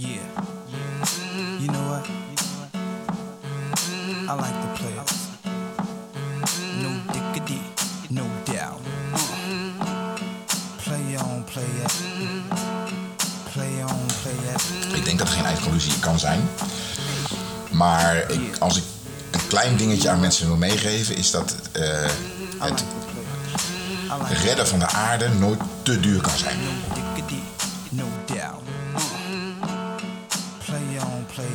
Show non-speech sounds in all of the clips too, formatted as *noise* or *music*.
Yeah. You know what? I like the players. No diggity, no doubt. Play on, play it. Play on, play it. Ik denk dat er geen eindconclusie kan zijn. Maar ik, als ik een klein dingetje aan mensen wil meegeven, is dat I het redden van de aarde nooit te duur kan zijn.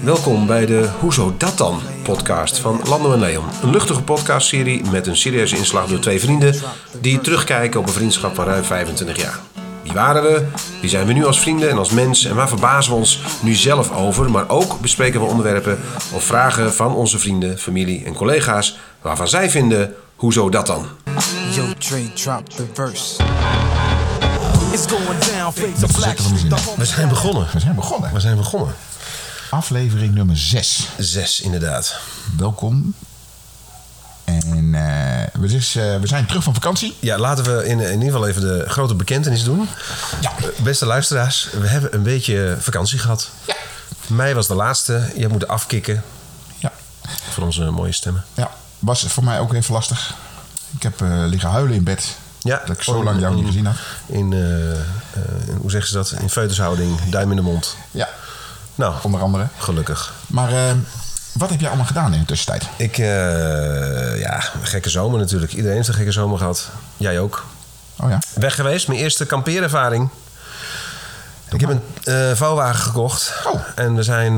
Welkom bij de Hoezo dat dan podcast van Lando en Leon. Een luchtige podcastserie met een serieuze inslag door twee vrienden die terugkijken op een vriendschap van ruim 25 jaar. Wie waren we? Wie zijn we nu als vrienden en als mens? En waar verbazen we ons nu zelf over? Maar ook bespreken we onderwerpen of vragen van onze vrienden, familie en collega's waarvan zij vinden, hoezo dat dan? Yo, Dre, drop the verse. It's going down, face Dat of is black zeker van de zin. We zijn begonnen. We zijn begonnen. We zijn begonnen. Aflevering nummer 6. Zes inderdaad. Welkom. En eh, we, dus, eh, we zijn terug van vakantie. Ja, laten we in, in ieder geval even de grote bekentenis doen. Ja. Eh, Beste luisteraars, we hebben een beetje vakantie gehad. Ja. Mei was de laatste. Je hebt moeten afkicken Ja. voor onze mooie stemmen. ja. Was voor mij ook even lastig. Ik heb eh, liggen huilen in bed. Ja, Dat ik zo lang jou niet gezien had. In, in- hoe zeggen ze dat? In feutushouding, duim in de mond. Ja, Nou, onder andere. gelukkig. Maar eh, wat heb jij allemaal gedaan in de tussentijd? Ik, eh, ja, een gekke zomer natuurlijk. Iedereen heeft een gekke zomer gehad. Jij ook. Oh ja. Weg geweest, mijn eerste kampeerervaring. Ik heb een eh, vouwwagen gekocht. Oh. En we zijn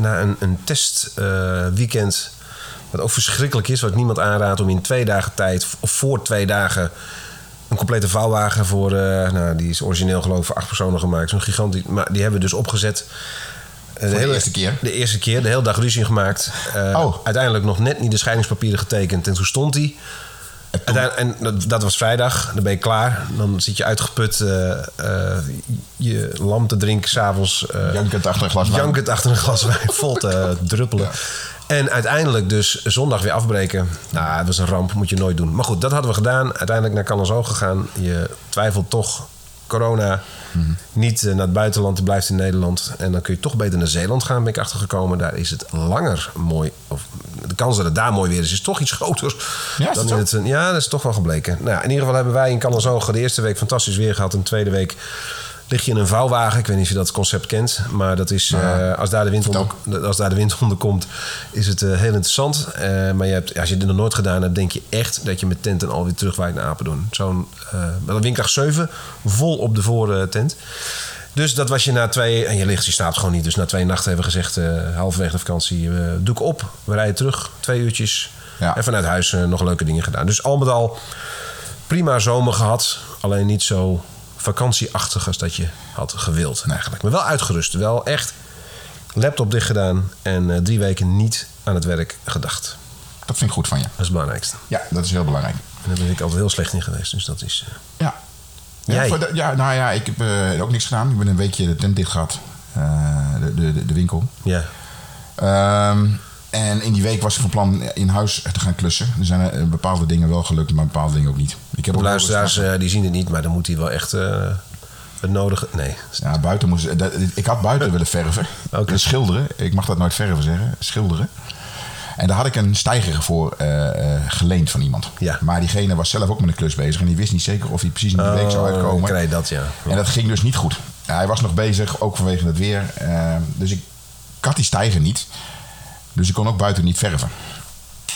na een, een testweekend, wat ook verschrikkelijk is, wat niemand aanraadt om in twee dagen tijd, of voor twee dagen, een complete vouwwagen voor, nou, die is origineel geloof ik voor acht personen gemaakt. Zo'n gigantisch, maar die hebben we dus opgezet. De eerste keer? De eerste keer, de hele dag ruzie gemaakt. Eh, Oh. Uiteindelijk nog net niet de scheidingspapieren getekend. En toen stond hij. Uiteindelijk- En dat, dat was vrijdag, dan ben je klaar. Dan zit je uitgeput eh, eh, je lam te drinken s'avonds. uh, Jankend achter een glas wijn. Jankend achter een glas wijn, *laughs* vol te druppelen. En uiteindelijk dus zondag weer afbreken. Nou, het was een ramp, moet je nooit doen. Maar goed, dat hadden we gedaan. Uiteindelijk naar Calais gegaan. Je twijfelt toch, corona. Niet eh, naar het buitenland, blijft in Nederland. En dan kun je toch beter naar Zeeland gaan, ben ik achtergekomen. Daar is het langer mooi. Of de kans dat het daar mooi weer is, is toch iets groter. Ja, dan in het, ja, dat is toch wel gebleken. Nou, ja, in ieder geval hebben wij in Calais de eerste week fantastisch weer gehad. En de tweede week lig je in een vouwwagen. Ik weet niet of je dat concept kent. Maar dat is, eh, als, daar de wind onder, als daar de wind *laughs* onder komt, is het eh, heel interessant. Eh, maar je hebt, als je dit nog nooit gedaan hebt, denk je echt dat je met tent en alweer terugwaait naar Apeldoorn. Zo'n windkracht 7, vol op de voortent. Dus dat was je na twee... En je ligt, je slaapt gewoon niet. Dus na twee nachten hebben we gezegd, halverwege de vakantie... doe ik op, we rijden terug, twee uurtjes. Ja. En vanuit huis nog leuke dingen gedaan. Dus al met al prima zomer gehad. Alleen niet zo vakantieachtig als dat je had gewild eigenlijk. Maar wel uitgerust. Wel echt laptop dicht gedaan. En eh, drie weken niet aan het werk gedacht. Dat vind ik goed van je. Dat is het belangrijkste. Ja, dat is heel belangrijk. En daar ben ik altijd heel slecht in geweest. Dus dat is... eh, Ja. Jij? ja, nou ja, ik heb eh, ook niks gedaan. Ik ben een weekje de tent dicht gehad. Eh, de, de, de, de winkel. ja. Ehm, en in die week was ik van plan in huis te gaan klussen. Er zijn eh, bepaalde dingen wel gelukt, maar bepaalde dingen ook niet. Ik heb De luisteraars eh, die zien het niet. Maar dan moet hij wel echt eh, het nodige... Nee. Ja, buiten moest, dat- ik had buiten willen verven. Eh, Schilderen. Ik mag dat nooit verven zeggen. Schilderen. En daar had ik een stijger voor geleend van iemand. Ja. Maar diegene was zelf ook met een klus bezig. En die wist niet zeker of hij precies in die week zou Oh, uitkomen. krijg dat, ja. En dat ging dus niet goed. Hij was nog bezig, ook vanwege het weer. Dus ik, ik had die stijger niet. Dus ik kon ook buiten niet verven.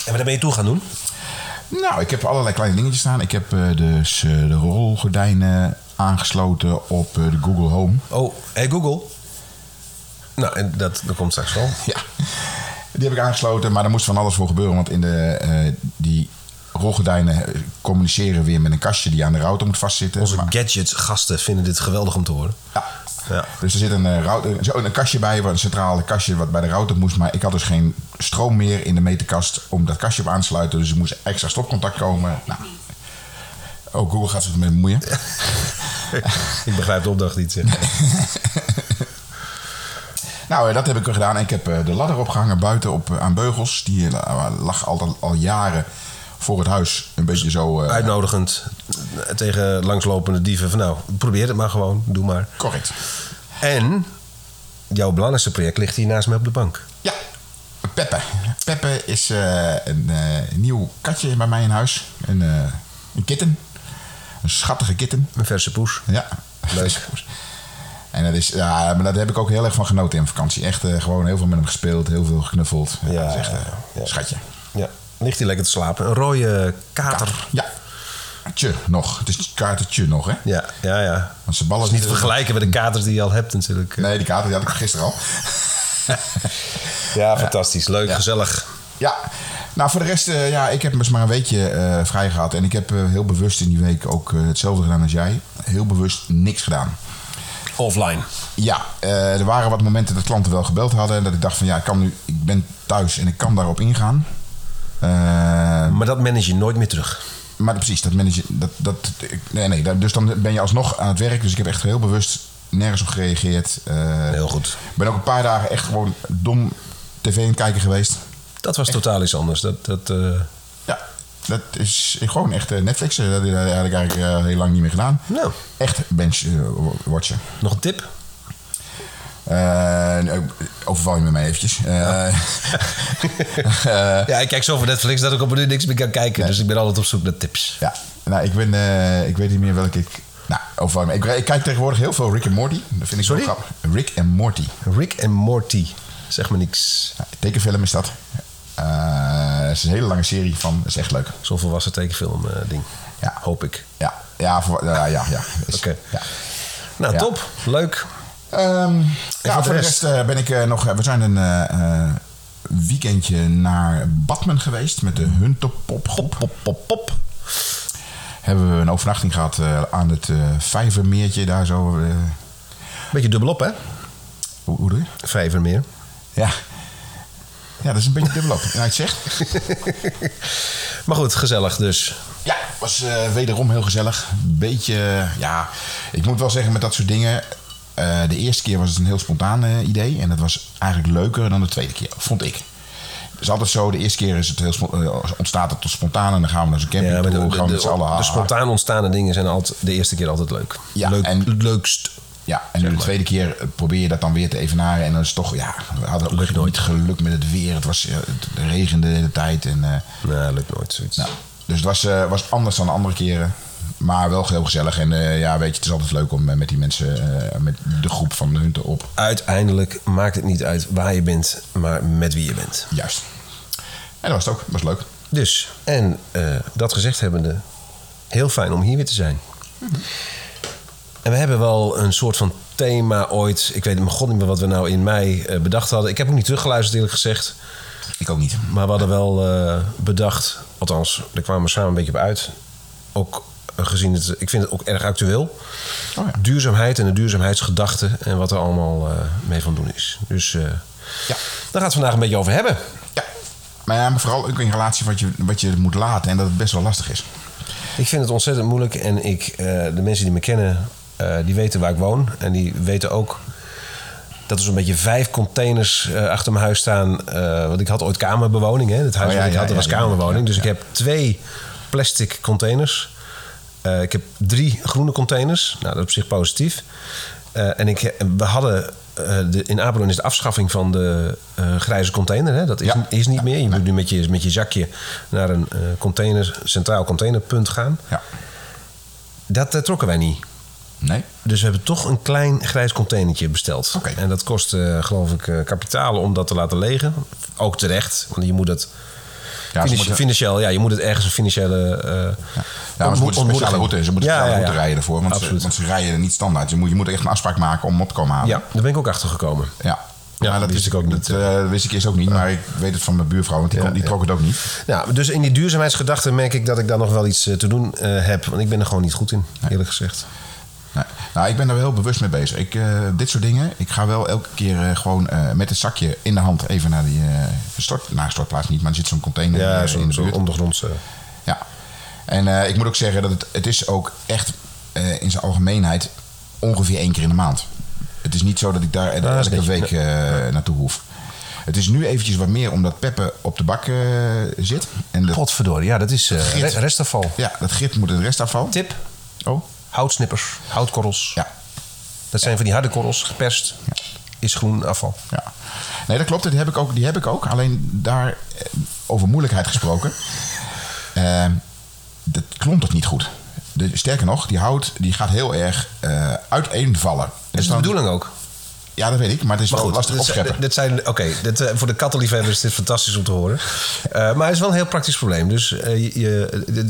En wat ben je toe gaan doen? Nou, ik heb allerlei kleine dingetjes staan. Ik heb eh, dus eh, de rolgordijnen aangesloten op eh, de Google Home. Oh, hey Google. Nou, en dat, dat komt straks wel. Ja, die heb ik aangesloten, maar daar moest van alles voor gebeuren. Want in de, die rolgordijnen communiceren weer met een kastje die aan de router moet vastzitten. Onze Maar- gadget-gasten vinden dit geweldig om te horen. ja. Ja. Dus er zit een, eh, router, zo een kastje bij, een centrale kastje wat bij de router moest. Maar ik had dus geen stroom meer in de meterkast om dat kastje op aan te sluiten. Dus er moest extra stopcontact komen. Nou. Oh, Google gaat zich ermee bemoeien. *laughs* Ik begrijp de opdracht niet. zeg. *laughs* Nou, eh, dat heb ik gedaan. Ik heb eh, de ladder opgehangen buiten op, eh, aan beugels. Die eh, lag al, al jaren voor het huis. Een beetje zo... eh, Uitnodigend tegen langslopende dieven. Van nou, probeer het maar gewoon. Doe maar. correct. En jouw belangrijkste project ligt hier naast mij op de bank. Ja, Peppe. Peppe is eh, een eh, nieuw katje bij mij in huis. Een, een kitten. Een schattige kitten. Een verse poes. Ja. Leuk. *laughs* En dat is, ja, maar daar heb ik ook heel erg van genoten in vakantie. Echt gewoon heel veel met hem gespeeld, heel veel geknuffeld. Ja, Ja, dat is echt ja. een schatje. Ja, ligt hij lekker te slapen. Een rode kater. Ja. Tje, nog. Het is kaartetje nog, hè? Ja, ja, ja. Want zijn ballen is niet te vergelijken met de katers die je al hebt natuurlijk. Nee, die kaarten die had ik gisteren al. *laughs* Ja, fantastisch. Leuk, Ja. gezellig. Ja, nou voor de rest, eh, ja, ik heb dus maar een weekje eh, vrij gehad. En ik heb eh, heel bewust in die week ook hetzelfde gedaan als jij. Heel bewust niks gedaan. Offline. Ja, er waren wat momenten dat klanten wel gebeld hadden. En dat ik dacht van ja, ik, kan nu, ik ben thuis en ik kan daarop ingaan. Eh, Maar dat manage je nooit meer terug. maar precies, dat manager, dat, dat, nee, nee, dus dan ben je alsnog aan het werk. Dus ik heb echt heel bewust nergens op gereageerd. Eh, Heel goed. Ik ben ook een paar dagen echt gewoon dom tv aan het kijken geweest. Dat was totaal iets anders. Dat, dat, eh, Ja, dat is gewoon echt eh, Netflix. Dat heb ik eigenlijk heel lang niet meer gedaan. Nou. Echt bench watchen. nog een tip? Eh, nou, overval je me mee eventjes. Eh, *laughs* ja, ik kijk zo voor Netflix dat ik op een uur niks meer kan kijken. Dus ik ben altijd op zoek naar tips. ja, nou, ik, ben, eh, ik weet niet meer welke ik... Nou, overval je me. Ik, ik kijk tegenwoordig heel veel Rick en Morty. Dat vind ik Sorry? zo grappig. Rick en Morty. Rick en Morty. Zeg me niks. Tekenfilm is dat. Eh, het is een hele lange serie van. Dat is echt leuk. Zo'n volwassen tekenfilm eh, ding. Ja. Hoop ik. Ja, ja, voor, ja, ja. Oké. ja. Nou, top. Leuk. Ehm, ja, voor de de rest eh, ben ik eh, nog... we zijn een eh, eh, weekendje naar Badmen geweest met de Hunterpop groep. Pop, pop, pop. Hebben we een overnachting gehad eh, aan het eh Vijvermeertje daar zo. eh, Beetje dubbelop, hè? hoe, hoe doe je? Vijver meer. Ja. Ja, dat is een beetje dubbelop. Ja, het zegt. *laughs* Maar goed, gezellig dus. Ja, was eh, wederom heel gezellig. Beetje, ja, ik moet wel zeggen met dat soort dingen. Eh, de eerste keer was het een heel spontaan eh, idee. En dat was eigenlijk leuker dan de tweede keer, vond ik. Het is altijd zo, de eerste keer is het heel eh, ontstaat het tot spontaan en dan gaan we naar zo'n camping Ja, toe. de, de, gaan we de, met z'n allen, de spontaan ontstaande dingen zijn altijd de eerste keer altijd leuk. Ja, leuk en- leukst. Ja, en nu de tweede keer probeer je dat dan weer te evenaren. En dan is het toch, ja, we hadden ook Lukt nooit. niet geluk met het weer. Het, was, het regende de hele tijd. En, Nee, lukt nooit zoiets. nou, dus het was, was anders dan de andere keren. Maar wel heel gezellig. En eh, ja, weet je, het is altijd leuk om eh, met die mensen, eh, met de groep van de Hunten op. Uiteindelijk maakt het niet uit waar je bent, maar met wie je bent. Juist. En dat was het ook. Dat was leuk. Dus, en dat gezegd hebbende, heel fijn om hier weer te zijn. En we hebben wel een soort van thema ooit. Ik weet mijn god niet meer wat we nou in mei bedacht hadden. Ik heb ook niet teruggeluisterd eerlijk gezegd. Ik ook niet. Maar we hadden wel bedacht, althans, daar kwamen we samen een beetje op uit. Ook gezien het, ik vind het ook erg actueel. Oh ja. Duurzaamheid en de duurzaamheidsgedachte en wat er allemaal eh, mee van doen is. Dus eh, Ja. daar gaat het vandaag een beetje over hebben. Ja. Maar ja, maar vooral ook in relatie wat je, wat je moet laten. En dat het best wel lastig is. Ik vind het ontzettend moeilijk en ik, eh, de mensen die me kennen, eh, die weten waar ik woon. En die weten ook dat er zo'n beetje vijf containers eh, achter mijn huis staan. Eh, want ik had ooit kamerbewoning. Hè? Het huis Oh, ja, dat ik ja, had, dat ja, was kamerbewoning. dus ik heb twee plastic containers. Eh, ik heb drie groene containers. Nou, dat is op zich positief. Eh, en ik, we hadden... eh, de, in Apeldoorn is de afschaffing van de grijze container. Hè? Dat is, Ja. is niet meer. Je moet nu met je, met je zakje naar een eh, container, centraal containerpunt gaan. Ja. Dat trokken wij niet. Nee? Dus we hebben toch een klein grijs containertje besteld. En dat kost, geloof ik, kapitaal om dat te laten legen. Ook terecht, want je moet het... Ja, moeten- financieel, ja, je moet het ergens een financiële... eh, Ja, maar ze moeten een speciale route, ze moeten een Ja, speciale ja, route ja. rijden ervoor. Want ze, want ze rijden niet standaard. Je moet, je moet echt een afspraak maken om op te komen halen. Ja, daar ben ik ook achter gekomen. Ja. Ja, Maar dat wist is, ik ook niet. Dat eh, wist ik eerst ook niet, maar ik weet het van mijn buurvrouw, want die, kon- die trok het ook niet. Nou, dus in die duurzaamheidsgedachte merk ik dat ik daar nog wel iets eh, te doen heb. Want ik ben er gewoon niet goed in, eerlijk gezegd. Nou, ik ben daar wel heel bewust mee bezig. Ik, eh, dit soort dingen, ik ga wel elke keer eh, gewoon eh, met het zakje in de hand even naar die eh stort, nou, stortplaats niet, maar er zit zo'n container Ja, zo, in de zo buurt. ondergronds. eh. Ja. En eh, ik moet ook zeggen dat het, het is ook echt eh, in zijn algemeenheid ongeveer één keer in de maand. Het is niet zo dat ik daar elke week eh, naartoe hoef. Het is nu eventjes wat meer omdat Peppe op de bak eh, zit. En dat, Potverdorie, ja, dat is eh, re- restafval. ja, dat grip moet het restafval. Tip, Oh, houtsnippers, houtkorrels. ja. Dat zijn van die harde korrels, geperst. is groen afval. Ja. Nee, dat klopt. Die heb ik ook. Die heb ik ook. Alleen daar eh, over moeilijkheid gesproken. *laughs* eh, dat klont toch niet goed. De, sterker nog, die hout die gaat heel erg eh uiteenvallen. Dat Dus is de dan- bedoeling ook. Ja, dat weet ik. Maar het is Maar wel goed, lastig opscheppen. dit zijn, oké, eh, voor de kattenliefhebbers is dit fantastisch om te horen. Eh, maar het is wel een heel praktisch probleem. Dus eh, je,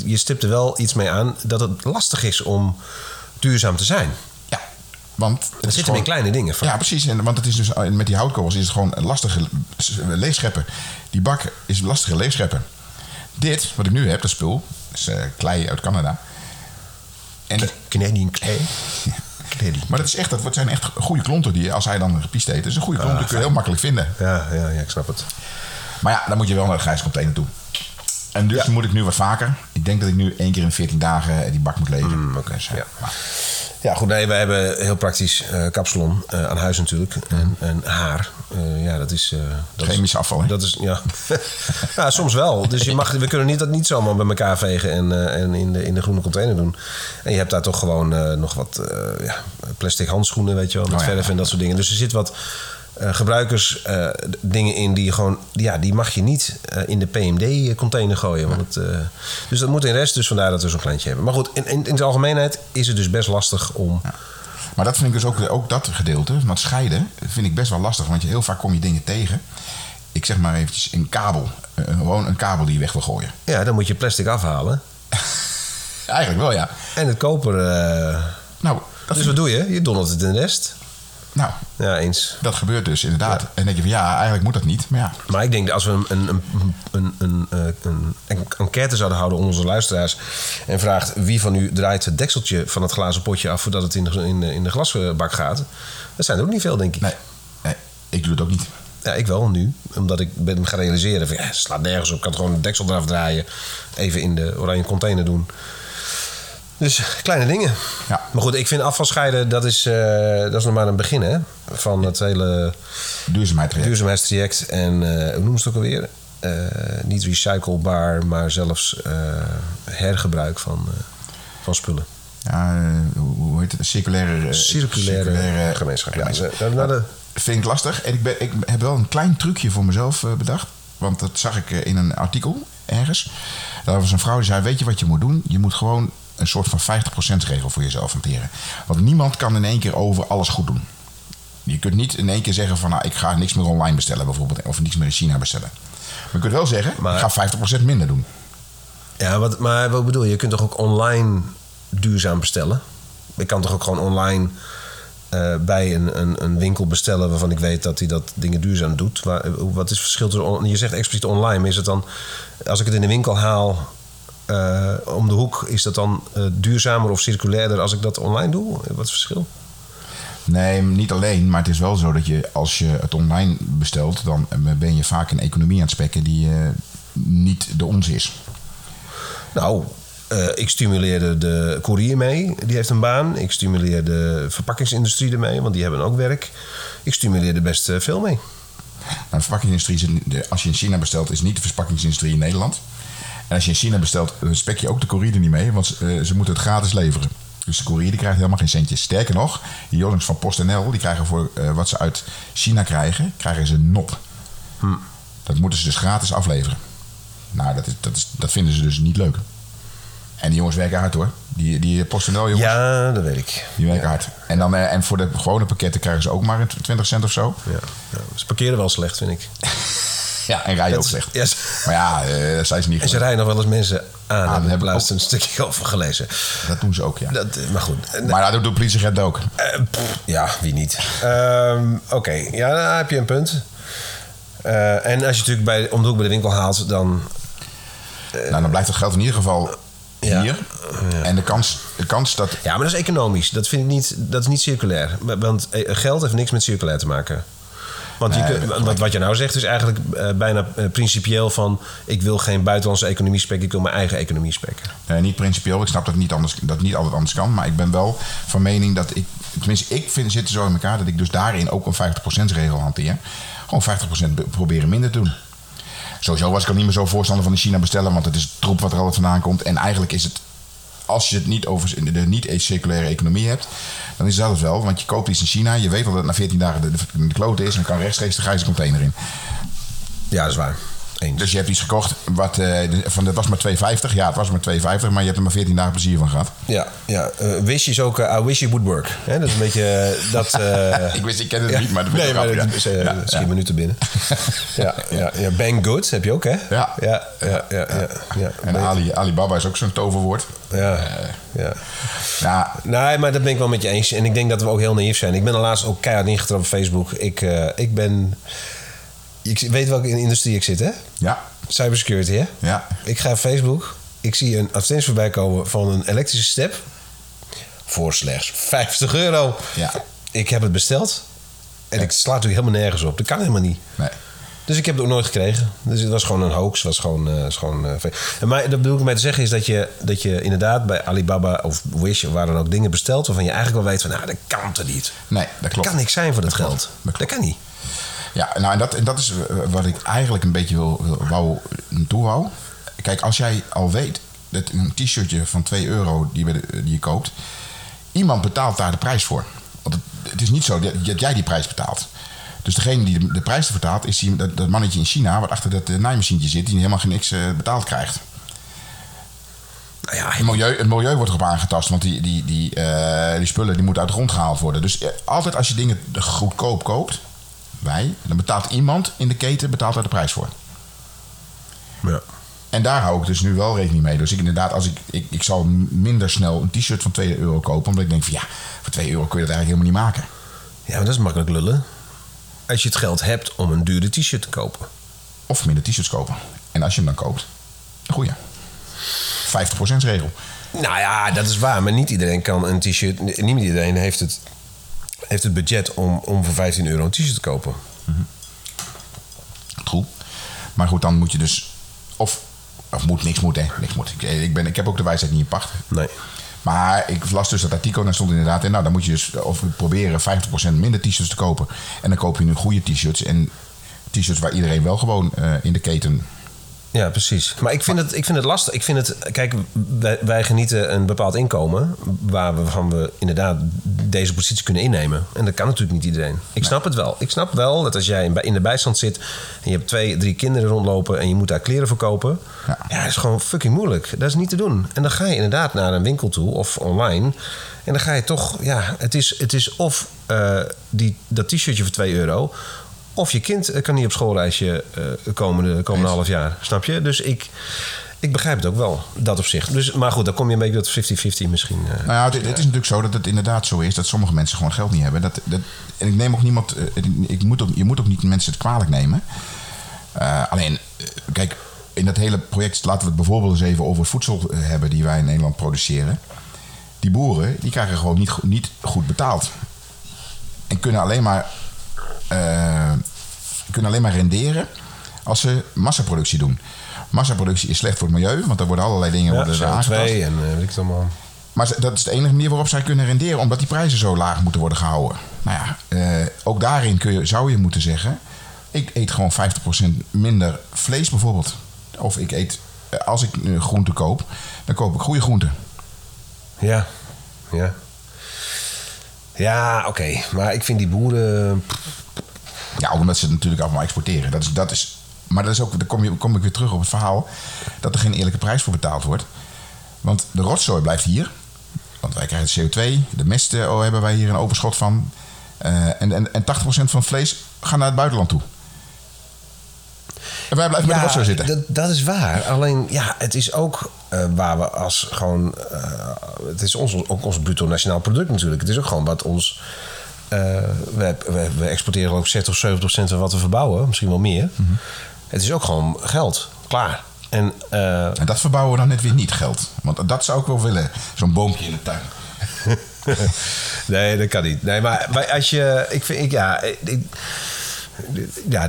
je, er wel iets mee aan dat het lastig is om duurzaam te zijn. Ja. Want het Er zitten gewoon- in kleine dingen van. Ja, precies. En, want het is dus, met die houtkogels is het gewoon lastige leegscheppen. Die bak is lastige leegscheppen. Dit, wat ik nu heb, dat spul, is klei uit Canada. En, Canadian clay. *laughs* Maar dat is echt, dat zijn echt goede klonten die, als hij dan gepiest heeft, dat is een goede klont, die kun je heel makkelijk vinden. Ja, ja, ja, ik snap het. Maar ja, dan moet je wel naar de grijscontainer toe. En dus moet ik nu wat vaker. Ik denk dat ik nu één keer in 14 dagen die bak moet leveren. Mm, oké, Dus, ja. maar- Ja, goed, nee, wij hebben heel praktisch eh kapsalon eh, aan huis natuurlijk. En, en haar. Eh, ja, dat is... dat Chemisch is, afval, hè? Dat is, ja. *laughs* ja, soms wel. Dus je mag, we kunnen niet, dat niet zomaar bij elkaar vegen en, en in, de, in de groene container doen. En je hebt daar toch gewoon nog wat ja, plastic handschoenen, weet je wel, met Oh ja, verf en dat soort dingen. Dus er zit wat eh, gebruikers eh, dingen in die gewoon... Ja, die mag je niet eh, in de PMD-container gooien. Want het, dus dat moet in rest, dus vandaar dat we zo'n kleintje hebben. Maar goed, in, in, in de algemeenheid is het dus best lastig om... Maar dat vind ik dus ook, ook dat gedeelte, van het scheiden, vind ik best wel lastig. Want je, heel vaak kom je dingen tegen. Ik zeg maar eventjes een kabel. Gewoon een kabel die je weg wil gooien. Ja, dan moet je plastic afhalen. *laughs* Eigenlijk wel, ja. En het koper. Nou, dus wat doe je? Je dondert het in de rest. Nou, Ja, eens. dat gebeurt dus inderdaad. En denk je van ja, eigenlijk moet dat niet. Maar ja, Maar ik denk dat als we een, een, een, een, een, eh, enquête zouden houden onder onze luisteraars. en vraagt wie van u draait het dekseltje van het glazen potje af voordat het in de, in de, in de glasbak gaat. Dat zijn er ook niet veel, denk ik. nee, nee, ik doe het ook niet. Ja, ik wel nu. Omdat ik ben gaan realiseren van ja, het slaat nergens op. Ik kan gewoon het deksel eraf draaien. Even in de oranje container doen. Dus kleine dingen. Ja. Maar goed, ik vind afvalscheiden, dat is, eh, dat is nog maar een begin hè, van het hele Duurzaamheid traject. duurzaamheidstraject. En eh, hoe noemen ze het ook alweer? Eh, niet recyclebaar, maar zelfs hergebruik van, van spullen. Ja, hoe heet het? Circulaire, eh, Circulaire gemeenschap, ja. Nou, nou, de- Vind ik lastig. En ik, ben, ik heb wel een klein trucje voor mezelf bedacht. Want dat zag ik in een artikel ergens. Daar was een vrouw die zei: Weet je wat je moet doen? Je moet gewoon een soort van 50% regel voor jezelf hanteren. Want niemand kan in één keer over alles goed doen. Je kunt niet in één keer zeggen: van, nou, Ik ga niks meer online bestellen, bijvoorbeeld. Of niks meer in China bestellen. Maar je kunt wel zeggen: Maar- Ik ga 50% minder doen. Ja, wat, maar wat bedoel je? Je kunt toch ook online duurzaam bestellen? Ik kan toch ook gewoon online eh, bij een, een, een winkel bestellen waarvan ik weet dat hij dat dingen duurzaam doet. Waar, wat is het verschil tussen... on- Je zegt expliciet online, maar is het dan... Als ik het in de winkel haal eh, om de hoek, is dat dan eh, duurzamer of circulairder als ik dat online doe? Wat is het verschil? Nee, niet alleen. Maar het is wel zo dat je als je het online bestelt, dan ben je vaak een economie aan het spekken die eh, niet de onze is. Nou, eh, ik stimuleerde de courier mee, die heeft een baan. Ik stimuleer de verpakkingsindustrie ermee, want die hebben ook werk. Ik stimuleerde best eh, veel mee. Nou, de verpakkingsindustrie, als je in China bestelt, is niet de verpakkingsindustrie in Nederland. En als je in China bestelt, dan spek je ook de courier er niet mee, want eh, ze moeten het gratis leveren. Dus de courier die krijgt helemaal geen centjes. Sterker nog, die jongens van PostNL, die krijgen voor eh, wat ze uit China krijgen, krijgen ze een nop. Dat moeten ze dus gratis afleveren. Nou, dat, is, dat, is, dat vinden ze dus niet leuk. En die jongens werken hard hoor. Die, die PostNL jongens, Ja, dat weet ik. die werken ja. hard. En, dan, eh, en voor de gewone pakketten krijgen ze ook maar een 20 cent of zo. Ja, ja. Ze parkeren wel slecht, vind ik. *laughs* Ja, en rijden ook Het- slecht. ja, Maar ja, eh, zijn ze niet En ze rijden nog wel eens mensen aan. dat daar heb ik laatst ook. een stukje over gelezen. Dat doen ze ook, ja. Dat, eh, maar goed. Maar dat doet de politieagent ook. pff, ja, wie niet? Ehm, Oké, ja, daar heb je een punt. En als je natuurlijk bij, om de hoek bij de winkel haalt, dan... nou, dan blijft het geld in ieder geval Ja. hier. En de kans, de kans dat... Ja, maar dat is economisch. Dat vind ik niet, dat is niet circulair. Want geld heeft niks met circulair te maken. Want je Nee, kunt- gelijk. wat, wat je nou zegt is eigenlijk eh, bijna principieel van... ik wil geen buitenlandse economie spekken, ik wil mijn eigen economie spekken. eh, niet principieel, ik snap dat het niet, anders, dat het niet altijd anders kan. Maar ik ben wel van mening dat ik... Tenminste, ik vind, zit er zo in elkaar dat ik dus daarin ook een 50% regel hanteer. Gewoon 50% be- proberen minder te doen. Sowieso was ik al niet meer zo voorstander van de China bestellen. Want het is troep wat er altijd vandaan komt. En eigenlijk is het als je het niet over de niet-circulaire economie hebt, dan is dat het wel. Want je koopt iets in China, je weet al dat het na 14 dagen de, de, de klote is en dan kan rechtstreeks de grijze container in. Ja, dat is waar. Eens. Dus je hebt iets gekocht, wat, eh, van, dat was maar 2,50. Ja, het was maar 2,50, maar je hebt er maar 14 dagen plezier van gehad. Ja, ja. eh, wish is ook eh, I wish it would work. Hè? Dat is een beetje dat... *laughs* Ik wist, ik kende het ja. niet, maar dat nee, ik maar dat is, Ja, schiet me nu te binnen. *laughs* ja, ja, ja, bang good heb je ook, hè? Ja. Ja, ja, ja. ja. En Ali, Alibaba is ook zo'n toverwoord. Ja, ja. Ja, Nee, maar dat ben ik wel met je eens. En ik denk dat we ook heel naïef zijn. Ik ben laatst ook keihard ingetrapt op Facebook. Ik, ik ben... Ik weet welke industrie ik zit, hè? ja, Cybersecurity, hè? ja. Ik ga op Facebook. Ik zie een advertentie voorbij komen van een elektrische step. Voor slechts 50 euro. Ja. Ik heb het besteld. En ik sla natuurlijk helemaal nergens op. Dat kan helemaal niet. Nee. Dus ik heb het ook nooit gekregen. Dus het was gewoon een hoax. Was gewoon, eh, is gewoon, eh, en maar, dat bedoel ik mee te zeggen is dat je, dat je inderdaad bij Alibaba of Wish of waar dan ook dingen bestelt waarvan je eigenlijk wel weet van nou dat kan toch niet. Nee, dat Dat klopt. kan niks zijn voor dat, geld. Dat Dat, klopt. kan niet. Ja, nou, en dat, en dat is eh, wat ik eigenlijk een beetje wil, wil wou, naartoe wou. Kijk, als jij al weet dat een t-shirtje van 2 euro die, de- die je koopt, iemand betaalt daar de prijs voor. Want het, het is niet zo dat, dat jij die prijs betaalt. Dus degene die de, de prijs vertaalt, is die, dat, dat mannetje in China, wat achter dat uh, naaimachientje zit, die helemaal geen niks eh, betaald krijgt. Nou ja, Het milieu, het milieu wordt erop aangetast, want die, die, die, eh, die spullen die moeten uit de grond gehaald worden. Dus eh, altijd als je dingen goedkoop koopt, wij, dan betaalt iemand in de keten betaalt daar de prijs voor. ja. En daar hou ik dus nu wel rekening mee. Dus ik inderdaad, als ik, ik, ik zal minder snel een t-shirt van 2 euro kopen, omdat ik denk van ja, voor 2 euro kun je dat eigenlijk helemaal niet maken. ja, maar dat is makkelijk lullen. Als je het geld hebt om een dure t-shirt te kopen. Of minder t-shirts kopen. En als je hem dan koopt, een goeie. 50% regel. Nou ja, dat is waar. Maar niet iedereen kan een t-shirt... Niet iedereen heeft het, heeft het budget om, om voor 15 euro een t-shirt te kopen. Goed. Maar goed, dan moet je dus. Of, of moet niks moet, hè? Niks moet. Ik, ik, ben, ik heb ook de wijsheid niet in pacht. Nee. Maar ik las dus dat artikel en daar stond inderdaad in. Nou, dan moet je dus of proberen 50% minder t-shirts te kopen. En dan koop je nu goede t-shirts. En t-shirts waar iedereen wel gewoon eh, in de keten. Ja, precies. Maar ik vind, het, ik vind het lastig. Ik vind het, kijk, wij, wij genieten een bepaald inkomen waarvan we inderdaad deze positie kunnen innemen. En dat kan natuurlijk niet iedereen. Ik snap het wel. Ik snap wel dat als jij in de bijstand zit en je hebt twee, drie kinderen rondlopen en je moet daar kleren voor kopen. Ja. Ja, dat is gewoon fucking moeilijk. Dat is niet te doen. En dan ga je inderdaad naar een winkel toe of online. En dan ga je toch, ja, het is, het is of eh, die, dat t-shirtje voor 2 euro. Of je kind eh, kan niet op schoolreisje eh komende, komende half jaar. Snap je? Dus ik, ik begrijp het ook wel, dat op zich. Dus, maar goed, dan kom je een beetje tot 50-50 misschien. eh. Nou ja, het, het is natuurlijk zo dat het inderdaad zo is dat sommige mensen gewoon geld niet hebben. Dat, dat, en ik neem ook niemand. Ik moet ook, je moet ook niet mensen het kwalijk nemen. Alleen, kijk, in dat hele project laten we het bijvoorbeeld eens even over voedsel hebben die wij in Nederland produceren. Die boeren die krijgen gewoon niet, niet goed betaald. En kunnen alleen maar, eh, kunnen alleen maar renderen als ze massaproductie doen. Massaproductie is slecht voor het milieu, want er worden allerlei dingen ja, worden CO2 aangetast. en eh, weet ik het allemaal. Maar dat is de enige manier waarop zij kunnen renderen, omdat die prijzen zo laag moeten worden gehouden. Nou ja, eh, ook daarin kun je, zou je moeten zeggen: ik eet gewoon 50% minder vlees bijvoorbeeld. Of ik eet, als ik eh, groente koop, dan koop ik goede groenten. Ja, ja. Ja, oké. Maar ik vind die boeren... Ja, omdat ze het natuurlijk allemaal exporteren. Dat is, dat is, maar dat is ook, dan kom, je, kom ik weer terug op het verhaal dat er geen eerlijke prijs voor betaald wordt. Want de rotzooi blijft hier. Want wij krijgen CO2, de mest eh, oh, hebben wij hier een overschot van. Eh, en, en, en 80% van het vlees gaat naar het buitenland toe. En wij blijven met de rotzooi zitten. Dat, dat is waar. Alleen, ja, het is ook eh, waar we als gewoon... het is ons, ook ons bruto nationaal product natuurlijk. Het is ook gewoon wat ons... eh, we, exporteren ook 60 of 70 procent van wat we verbouwen. Misschien wel meer. Mhm. Het is ook gewoon geld. Klaar. En eh, En dat verbouwen we dan net weer niet geld. Want dat zou ik wel willen. Zo'n boompje in de tuin. *laughs* nee, dat kan niet. Nee, maar, maar als je... Ik vind... Ik, ja, ik, ja,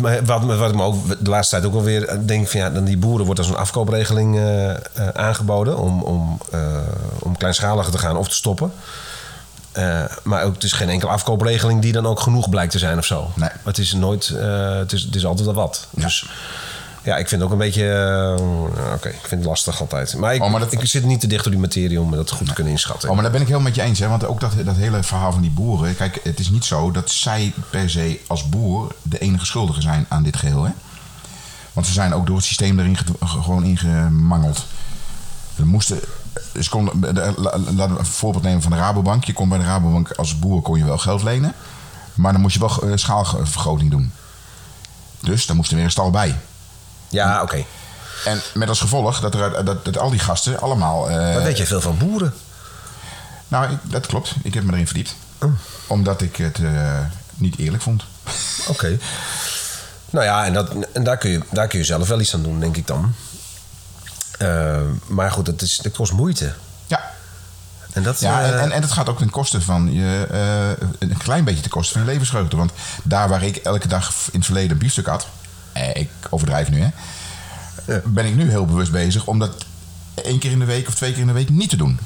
maar wat, wat ik me ook de laatste tijd ook wel weer denk van ja, dan die boeren wordt als een afkoopregeling eh, aangeboden om, om, eh, om kleinschaliger te gaan of te stoppen. Eh, maar ook, het is geen enkele afkoopregeling die dan ook genoeg blijkt te zijn of zo. Nee. Het is nooit, eh, het, is, het is altijd wel wat. Ja. Dus Ja, ik vind het ook een beetje... eh, Oké, ik vind het lastig altijd. Maar ik, Oh, maar dat- ik zit niet te dicht op die materie om dat goed te kunnen inschatten. Oh, maar daar ben ik helemaal met je eens. Hè? Want ook dat, dat hele verhaal van die boeren. Kijk, het is niet zo dat zij per se als boer de enige schuldige zijn aan dit geheel. Hè? Want ze zijn ook door het systeem erin gewoon ingemangeld. Er moesten, de- la- laten we een voorbeeld nemen van de Rabobank. Je kon bij de Rabobank als boer kon je wel geld lenen. Maar dan moest je wel eh, schaalvergroting doen. Dus daar moest er weer een stal bij. Ja, oké. En met als gevolg dat, er, dat, dat al die gasten allemaal... eh, Wat weet je veel van boeren? Nou, ik- dat klopt. Ik heb me erin verdiept. Oh. Omdat ik het eh, niet eerlijk vond. Oké. Nou ja, en, dat, en daar, kun je, daar kun je zelf wel iets aan doen, denk ik dan. Eh, maar goed, het, is, het kost moeite. Ja, En dat, ja en, eh, en, en het gaat ook ten koste van je, eh, een klein beetje ten koste van je levensvreugde. Want daar waar ik elke dag in het verleden biefstuk had, eh, ik overdrijf nu hè, ben ik nu heel bewust bezig om dat één keer in de week of twee keer in de week niet te doen.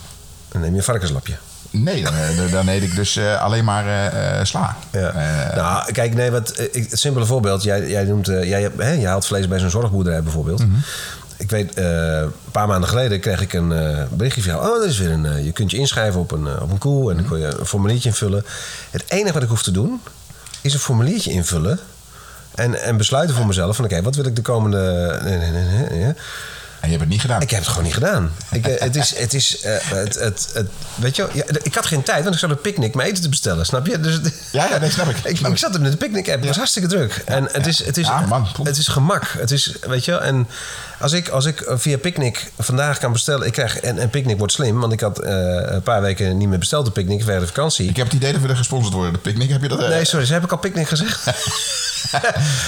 dan neem je een varkenslapje. Nee, dan, dan eet ik dus alleen maar sla. Ja. Nou, kijk, nee, wat, ik- het simpele voorbeeld. Jij, jij noemt, jij, hè, je haalt vlees bij zo'n zorgboerderij bijvoorbeeld. Mhm. Ik weet, eh, een paar maanden geleden kreeg ik een eh, berichtje van jou. Oh, dat is weer een. eh, je kunt je inschrijven op een, op een koe en dan kun je een formuliertje invullen. Het enige wat ik hoef te doen, is een formuliertje invullen. En, en besluiten voor mezelf van oké, wat wil ik de komende. nee, nee, nee, nee, nee. en je hebt het niet gedaan. Ik heb het gewoon niet gedaan. Ik, het is, *laughs* het is, het, het, het, weet je, wel, ja, ik had geen tijd, want ik zat een picknick mijn eten te bestellen, snap je? Dus, Ja, ja, nee, snap ik. *laughs* ik, Snap ik zat in de picknick app, het was hartstikke druk. En het is, het is, Ja, man, het is gemak. Het is, weet je, wel, en als ik, als ik via Picnic vandaag kan bestellen, ik krijg, en, en Picnic wordt slim, want ik had eh, een paar weken niet meer besteld op Picnic vanwege de vakantie. Ik heb het idee dat we er gesponsord worden. De picknick, heb je dat? eh, Nee, sorry, ze heb ik al Picnic gezegd. *laughs*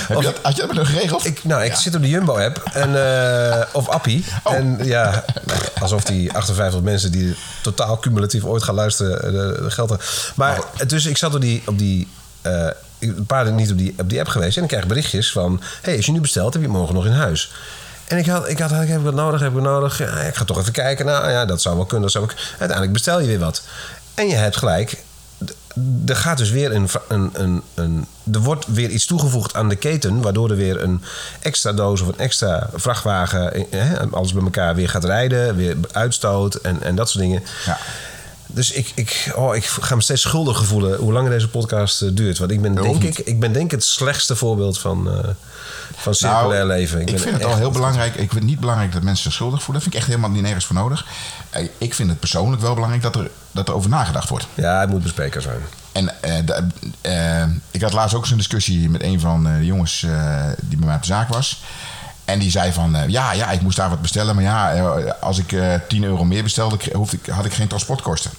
heb je dat, had je dat met hun geregeld? Ik, nou, ik Ja. zit op de Jumbo-app. En, eh, of Appie. Oh. En ja, alsof die 58 mensen die totaal cumulatief ooit gaan luisteren eh, de, de geld hebben. Maar dus ik zat op die... Op die eh, een paar niet op die, op die app geweest. En ik krijg berichtjes van... hey, als je nu bestelt, heb je het morgen nog in huis. En ik had, ik had, heb ik wat nodig, heb ik wat nodig? Ja, ik ga toch even kijken. Nou ja, dat zou wel kunnen. Zou kunnen. Uiteindelijk bestel je weer wat. En je hebt gelijk. Er gaat dus weer een, een, een, een. Er wordt weer iets toegevoegd aan de keten. Waardoor er weer een extra doos of een extra vrachtwagen. eh, Hè, alles bij elkaar weer gaat rijden. Weer uitstoot en, en dat soort dingen. Ja. Dus ik, ik, oh, ik ga me steeds schuldig voelen hoe langer deze podcast eh, duurt. Want ik ben, denk ik, ik ben denk het slechtste voorbeeld van, eh, van circulair leven. Nou, Ik, vind het al heel belangrijk. Ik vind het niet belangrijk dat mensen zich schuldig voelen. Dat vind ik echt helemaal niet nergens voor nodig. Eh, Ik vind het persoonlijk wel belangrijk dat er, dat er over nagedacht wordt. Ja, het moet bespreekbaar zijn. En de- ik had laatst ook eens een discussie met een van de jongens die bij mij op de zaak was. En die zei van, eh, ja, ja, ik moest daar wat bestellen. Maar ja, eh, als ik eh 10 euro meer bestelde, hoefde ik, had ik geen transportkosten.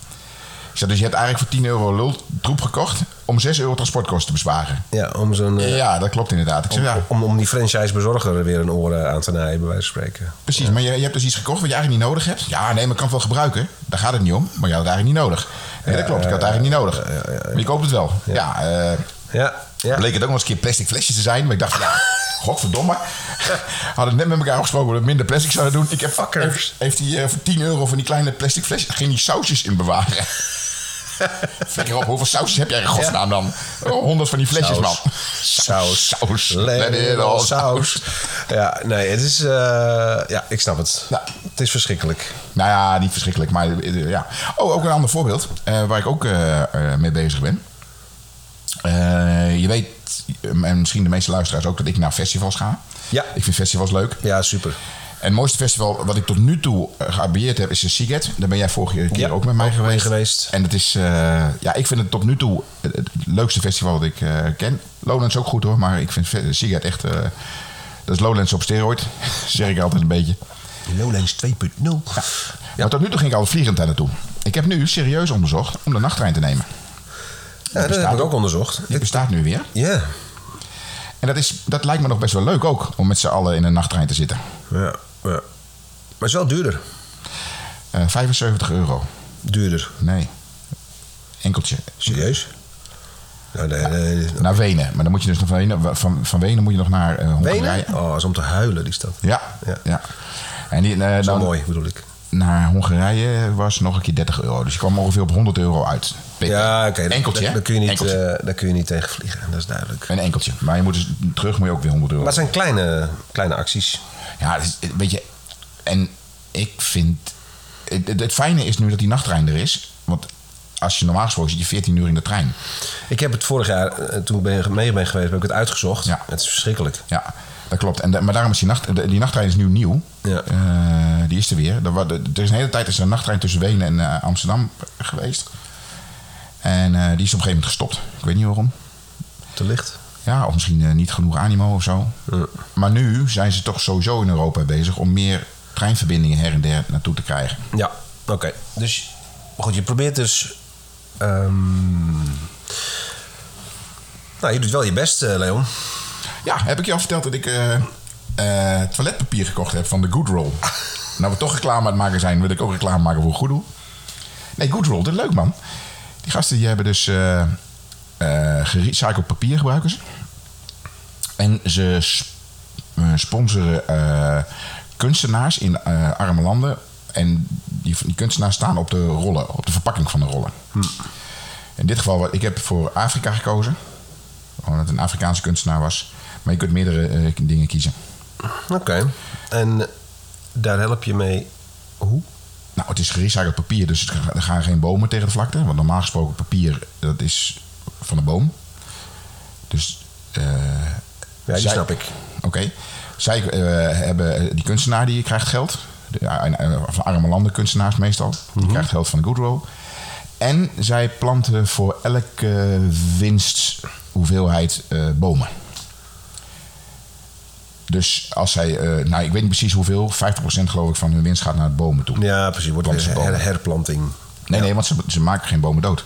Ik zei, dus je hebt eigenlijk voor 10 euro lultroep gekocht om 6 euro transportkosten te besparen. Ja, om zo'n... Ja, dat klopt inderdaad. Ik zeg, ja, om, om die franchise-bezorger weer een oren aan te naaien, bij wijze van spreken. Precies, maar je, je hebt dus iets gekocht wat je eigenlijk niet nodig hebt. Ja, nee, maar ik kan het wel gebruiken. Daar gaat het niet om. Maar je had het eigenlijk niet nodig. Nee, dat klopt. Ik had het eigenlijk niet nodig. Maar je koopt het wel. Ja, Ja, ja. bleek het ook nog eens een keer plastic flesjes te zijn. Maar ik dacht, ja, *laughs* godverdomme. Hadden net met elkaar afgesproken dat we minder plastic zouden doen. Ik heb Heeft, heeft hij eh, voor 10 euro van die kleine plastic flesjes... ging die sausjes in bewaren. *laughs* Flikker op, hoeveel sausjes heb jij in godsnaam dan? Oh, Honderd van die flesjes, man. Saus. Saus. All saus. Ja, nee, het is... eh, ja, ik snap het. Het is verschrikkelijk. Nou ja, niet verschrikkelijk, maar eh, ja. Oh, ook een ander voorbeeld waar ik ook mee bezig ben. Eh, je weet, en misschien de meeste luisteraars ook, dat ik naar festivals ga. Ja. Ik vind festivals leuk. Ja, super. En het mooiste festival wat ik tot nu toe eh, geambieerd heb is de Siget. Daar ben jij vorige keer Ja, ook met mij geweest. geweest. En het is, eh, ja, ik vind het tot nu toe het, leukste festival dat ik ken. Lowlands ook goed hoor, maar ik vind Siget echt, dat is Lowlands op steroid. *laughs* zeg ik altijd een beetje. Lowlands 2.0. Maar tot nu toe ging ik al vliegend daar naartoe. Ik heb nu serieus onderzocht om de nachttrein te nemen. Ja, dat bestaat heb ik ook onderzocht. Die bestaat nu weer. Ja. En dat, is, dat lijkt me nog best wel leuk ook, om met z'n allen in een nachttrein te zitten. Ja, ja. Maar het is wel duurder. Eh 75 euro. Duurder. Nee. Enkeltje. Serieus? Nou, nee, nee. Naar Wenen. Maar dan moet je dus nog van Wenen, van, van Wenen moet je nog naar eh Hongarije. Wenen? Oh, is om te huilen, die stad. Ja, Ja. ja. En die, eh, Zo dan, mooi, bedoel ik. naar Hongarije was nog een keer 30 euro. Dus je kwam ongeveer op 100 euro uit. Ja, oké. Enkeltje, daar kun je niet, Enkeltje. eh, daar kun je niet tegen vliegen, dat is duidelijk. Een enkeltje. Maar je moet dus terug moet je ook weer 100 euro. Maar het zijn kleine, kleine acties. Ja, weet je, en ik vind. Het, het- fijne is nu dat die nachttrein er is. Want als je normaal gesproken zit je 14 uur in de trein. Ik heb het vorig jaar, eh, toen ik ben, mee ben geweest, heb ik het uitgezocht. Ja. Het is verschrikkelijk. Ja, dat klopt. En maar daarom is die, nacht, de- die nachttrein is nu nieuw. Ja. Eh, die is er weer. Er, er is een hele tijd is er een nachttrein tussen Wenen en Amsterdam geweest. En eh, die is op een gegeven moment gestopt. Ik weet niet waarom. Te licht. Ja, of misschien eh, niet genoeg animo of zo. Ja. Maar nu zijn ze toch sowieso in Europa bezig om meer treinverbindingen her en der naartoe te krijgen. Ja, oké. Dus, goed, je probeert dus... ehm, Nou, je doet wel je best, eh, Leon. Ja, heb ik je al verteld dat ik toiletpapier gekocht heb van de Goodroll. *laughs* nou, we toch reclame aan het maken zijn, wil ik ook reclame maken voor Goodroll. Nee, Goodroll, dat is leuk man. Die gasten die hebben dus eh eh, gerecycled papier gebruiken ze. En ze sp- eh, sponsoren kunstenaars in arme landen. En die, die kunstenaars staan op de rollen, op de verpakking van de rollen. In dit geval, ik heb voor Afrika gekozen. Omdat het een Afrikaanse kunstenaar was. Maar je kunt meerdere dingen kiezen. Oké. En daar help je mee... Hoe? Nou, het is gerecycled papier, dus er gaan geen bomen tegen de vlakte. Want normaal gesproken papier, dat is van de boom. Dus... eh, Ja, die zij- snap ik. Oké. Zij eh, hebben... Die kunstenaar die krijgt geld. De, eh, van arme landen kunstenaars meestal. Die krijgt geld van de Goodrow. En zij planten voor elke winsthoeveelheid eh bomen. Dus als zij... eh, nou, ik weet niet precies hoeveel. 50% geloof ik van hun winst gaat naar het bomen toe. Ja, precies. Wordt her- bomen. herplanting. Nee, nee, want ze, ze maken geen bomen dood.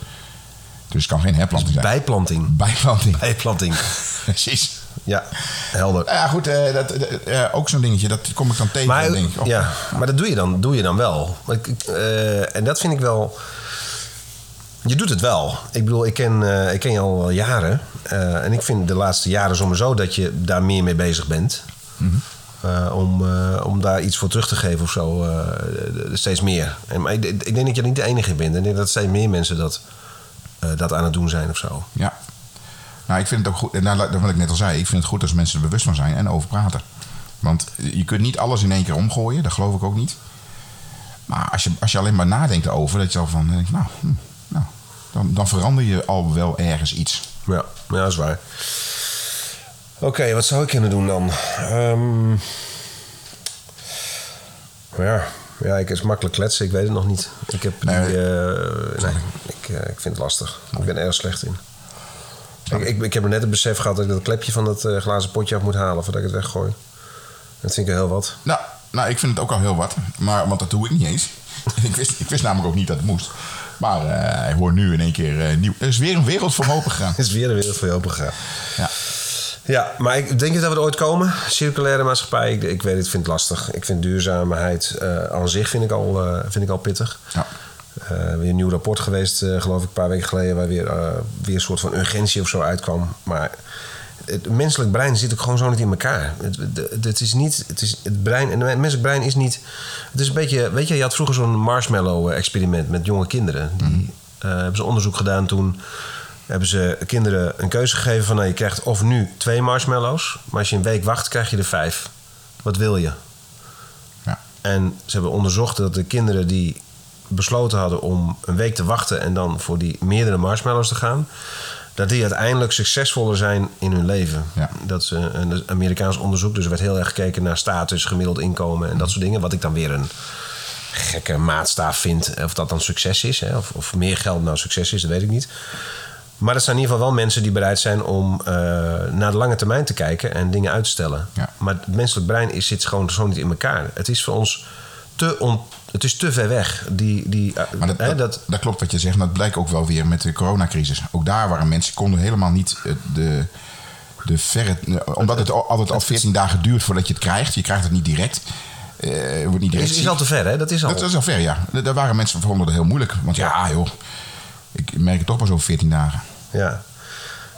Dus het kan geen herplanting zijn. Bijplanting. Bijplanting. Bijplanting. *laughs* Precies. Ja, helder. Nou ja, goed, eh, dat, eh, ook zo'n dingetje, dat kom ik dan tegen. Maar, en denk ik, oh, ja, maar dat doe je dan, doe je dan wel. Ik- en dat vind ik wel... Je doet het wel. Ik bedoel, ik ken, eh, ik ken je al jaren. Eh, en ik vind de laatste jaren sowieso dat je daar meer mee bezig bent. Eh, om, om daar iets voor terug te geven of zo. steeds meer. En, maar ik, ik denk dat je niet de enige bent. Ik denk dat steeds meer mensen dat, dat aan het doen zijn of zo. Ja. Nou, ik vind het ook goed, en daar wat ik net al zei, ik vind het goed als mensen er bewust van zijn en over praten. Want je kunt niet alles in één keer omgooien, dat geloof ik ook niet. Maar als je, als je alleen maar nadenkt erover, dat je al van, nou, hm, nou dan, dan verander je al wel ergens iets. Ja, ja dat is waar. Oké, wat zou ik kunnen doen dan? Ehm, ja, ja, ik is makkelijk kletsen. Ik weet het nog niet. Ik heb die, Nee. eh, nee, ik, eh, ik vind het lastig. Ik ben er erg slecht in. Ik, ik, ik heb net het besef gehad dat ik dat klepje van dat eh, glazen potje af moet halen voordat ik het weggooi. Dat vind ik heel wat. Nou, nou, ik vind het ook al heel wat, maar, want dat doe ik niet eens. *laughs* ik, wist, ik wist namelijk ook niet dat het moest. Maar eh, ik hoor nu in één keer eh, nieuw. Er is weer een wereld voor open gegaan. Het *laughs* is weer de wereld voor je open gegaan. Ja. Ja, maar ik denk dat we er ooit komen. Circulaire maatschappij, ik, ik weet het, ik vind het lastig. Ik vind duurzaamheid eh, aan zich vind ik al, vind ik al pittig. Ja. Weer een nieuw rapport geweest, geloof ik, een paar weken geleden... waar weer, weer een soort van urgentie of zo uitkwam. Maar het menselijk brein zit ook gewoon zo niet in elkaar. Het, het, het is niet... Het, is, het brein... En het menselijk brein is niet... Het is een beetje... Weet je, je had vroeger zo'n marshmallow-experiment met jonge kinderen. Die eh, hebben ze onderzoek gedaan toen... Hebben ze kinderen een keuze gegeven van... Nou, je krijgt of nu twee marshmallows... maar als je een week wacht, krijg je er vijf. Wat wil je? Ja. En ze hebben onderzocht dat de kinderen die besloten hadden om een week te wachten en dan voor die meerdere marshmallows te gaan, dat die uiteindelijk succesvoller zijn in hun leven. Ja. Dat is een Amerikaans onderzoek, dus er werd heel erg gekeken naar status, gemiddeld inkomen en dat soort dingen. Wat ik dan weer een gekke maatstaaf vind. Of dat dan succes is, hè, of, of meer geld nou succes is, dat weet ik niet. Maar dat zijn in ieder geval wel mensen die bereid zijn om eh, naar de lange termijn te kijken en dingen uit te stellen. Ja. Maar het menselijk brein is, zit gewoon zo niet in elkaar. Het is voor ons te, on, het is te ver weg. Die, die, eh, Maar dat, hè, dat, dat, dat klopt wat je zegt. En dat blijkt ook wel weer met de coronacrisis. Ook daar waren mensen konden helemaal niet eh, de, de verre... Omdat het al- altijd al 14 dagen duurt voordat je het krijgt. Je krijgt het niet direct. Eh, je wordt niet direct is, al te ver, hè? Dat is al. Dat, is al ver, ja. Daar- waren mensen vonden het heel moeilijk. Want ja, joh. Ik merk het toch pas over 14 dagen. Ja,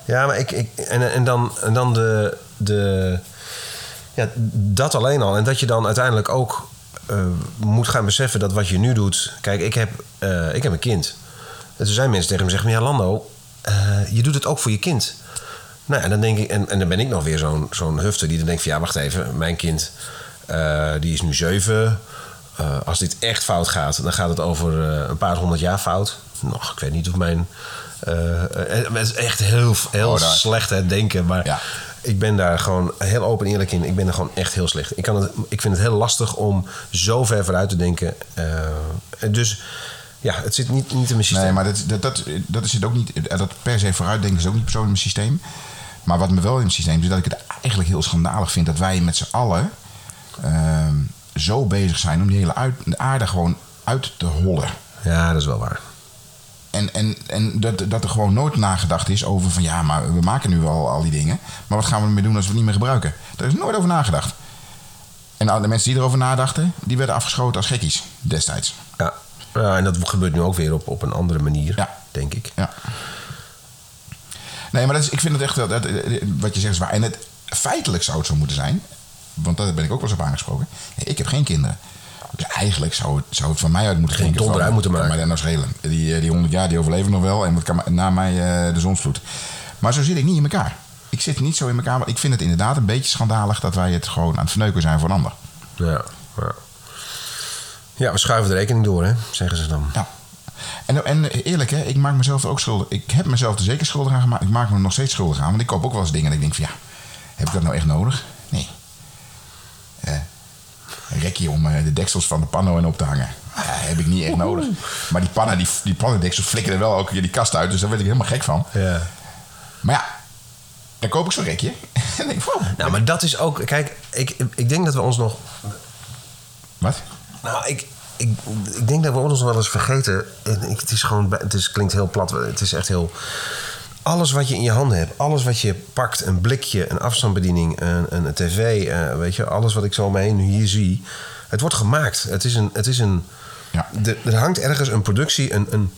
ja maar ik, ik, en, en dan, en dan de, de. Ja, dat alleen al. En dat je dan uiteindelijk ook eh, moet gaan beseffen dat wat je nu doet. Kijk, ik heb, eh, ik heb een kind. En toen zijn mensen tegen me zeggen, ja Lando, eh, je doet het ook voor je kind. Nou, en dan denk ik, en, en dan ben ik nog weer zo'n zo'n hufter die dan denkt van ja, wacht even, mijn kind die is nu zeven. Als dit echt fout gaat, dan gaat het over een paar honderd jaar fout. Nog, ik weet niet of mijn. het is echt heel, heel Oh, slecht het denken, maar Ja. Ik ben daar gewoon heel open en eerlijk in. Ik ben er gewoon echt heel slecht. Ik, kan het, ik vind het heel lastig om zo ver vooruit te denken. Eh, dus ja, het zit niet, niet in mijn systeem. Nee, maar dat, dat, dat, dat is het ook niet. Dat per se vooruitdenken is ook niet persoonlijk in mijn systeem. Maar wat me wel in mijn systeem is, is dat ik het eigenlijk heel schandalig vind dat wij met z'n allen ehm, zo bezig zijn om die hele uit, de aarde gewoon uit te hollen. Ja, dat is wel waar. En, en, en dat, dat er gewoon nooit nagedacht is over van ja, maar we maken nu wel al die dingen. Maar wat gaan we ermee doen als we het niet meer gebruiken? Daar is nooit over nagedacht. En de mensen die erover nadachten, die werden afgeschoten als gekkies destijds. Ja. ja, en dat gebeurt nu ook weer op, op een andere manier, Ja. denk ik. Ja. Nee, maar dat is, ik vind het echt, dat, dat- wat je zegt is waar. En het, feitelijk zou het zo moeten zijn, want daar ben ik ook wel eens op aangesproken. Ik heb geen kinderen. Eigenlijk zou het, zou het van mij uit moeten Geen donder uit moeten maken. mij dat nou schelen? Die, eh, die 100 jaar die overleven nog wel en wat kan mij- na mij eh, de zonsvloed. Maar zo zit ik niet in elkaar. Ik zit niet zo in elkaar, want ik vind het inderdaad een beetje schandalig dat wij het gewoon aan het verneuken zijn voor een ander. Ja, ja. ja we schuiven de rekening door, hè, zeggen ze dan. Ja. En, en eerlijk, hè, ik maak mezelf ook schuldig. Ik heb mezelf er zeker schuldig aan gemaakt. Ik maak me nog steeds schuldig aan. Want ik koop ook wel eens dingen en ik denk van ja, heb ik dat nou echt nodig? Een rekje om eh, de deksels van de pannen in op te hangen. Ja, heb ik niet echt nodig. Maar die pannen, die, die pannendeksels flikkeren wel elke keer die kast uit. Dus daar werd ik helemaal gek van. Ja. Maar ja, dan koop ik zo'n rekje. *laughs* en denk ik, wow. Nou, maar dat is ook... Kijk, ik, ik denk dat we ons nog... Wat? Nou, ik, ik, ik denk dat we ons nog wel eens vergeten. En ik, het is gewoon... Het is, klinkt heel plat. Het is echt heel... Alles wat je in je handen hebt, alles wat je pakt, een blikje, een afstandsbediening, een, een, een tv, eh, weet je, alles wat ik zo om me heen nu hier zie, het wordt gemaakt. Het is een, het is een, Ja. de- er hangt ergens een productie, een, een,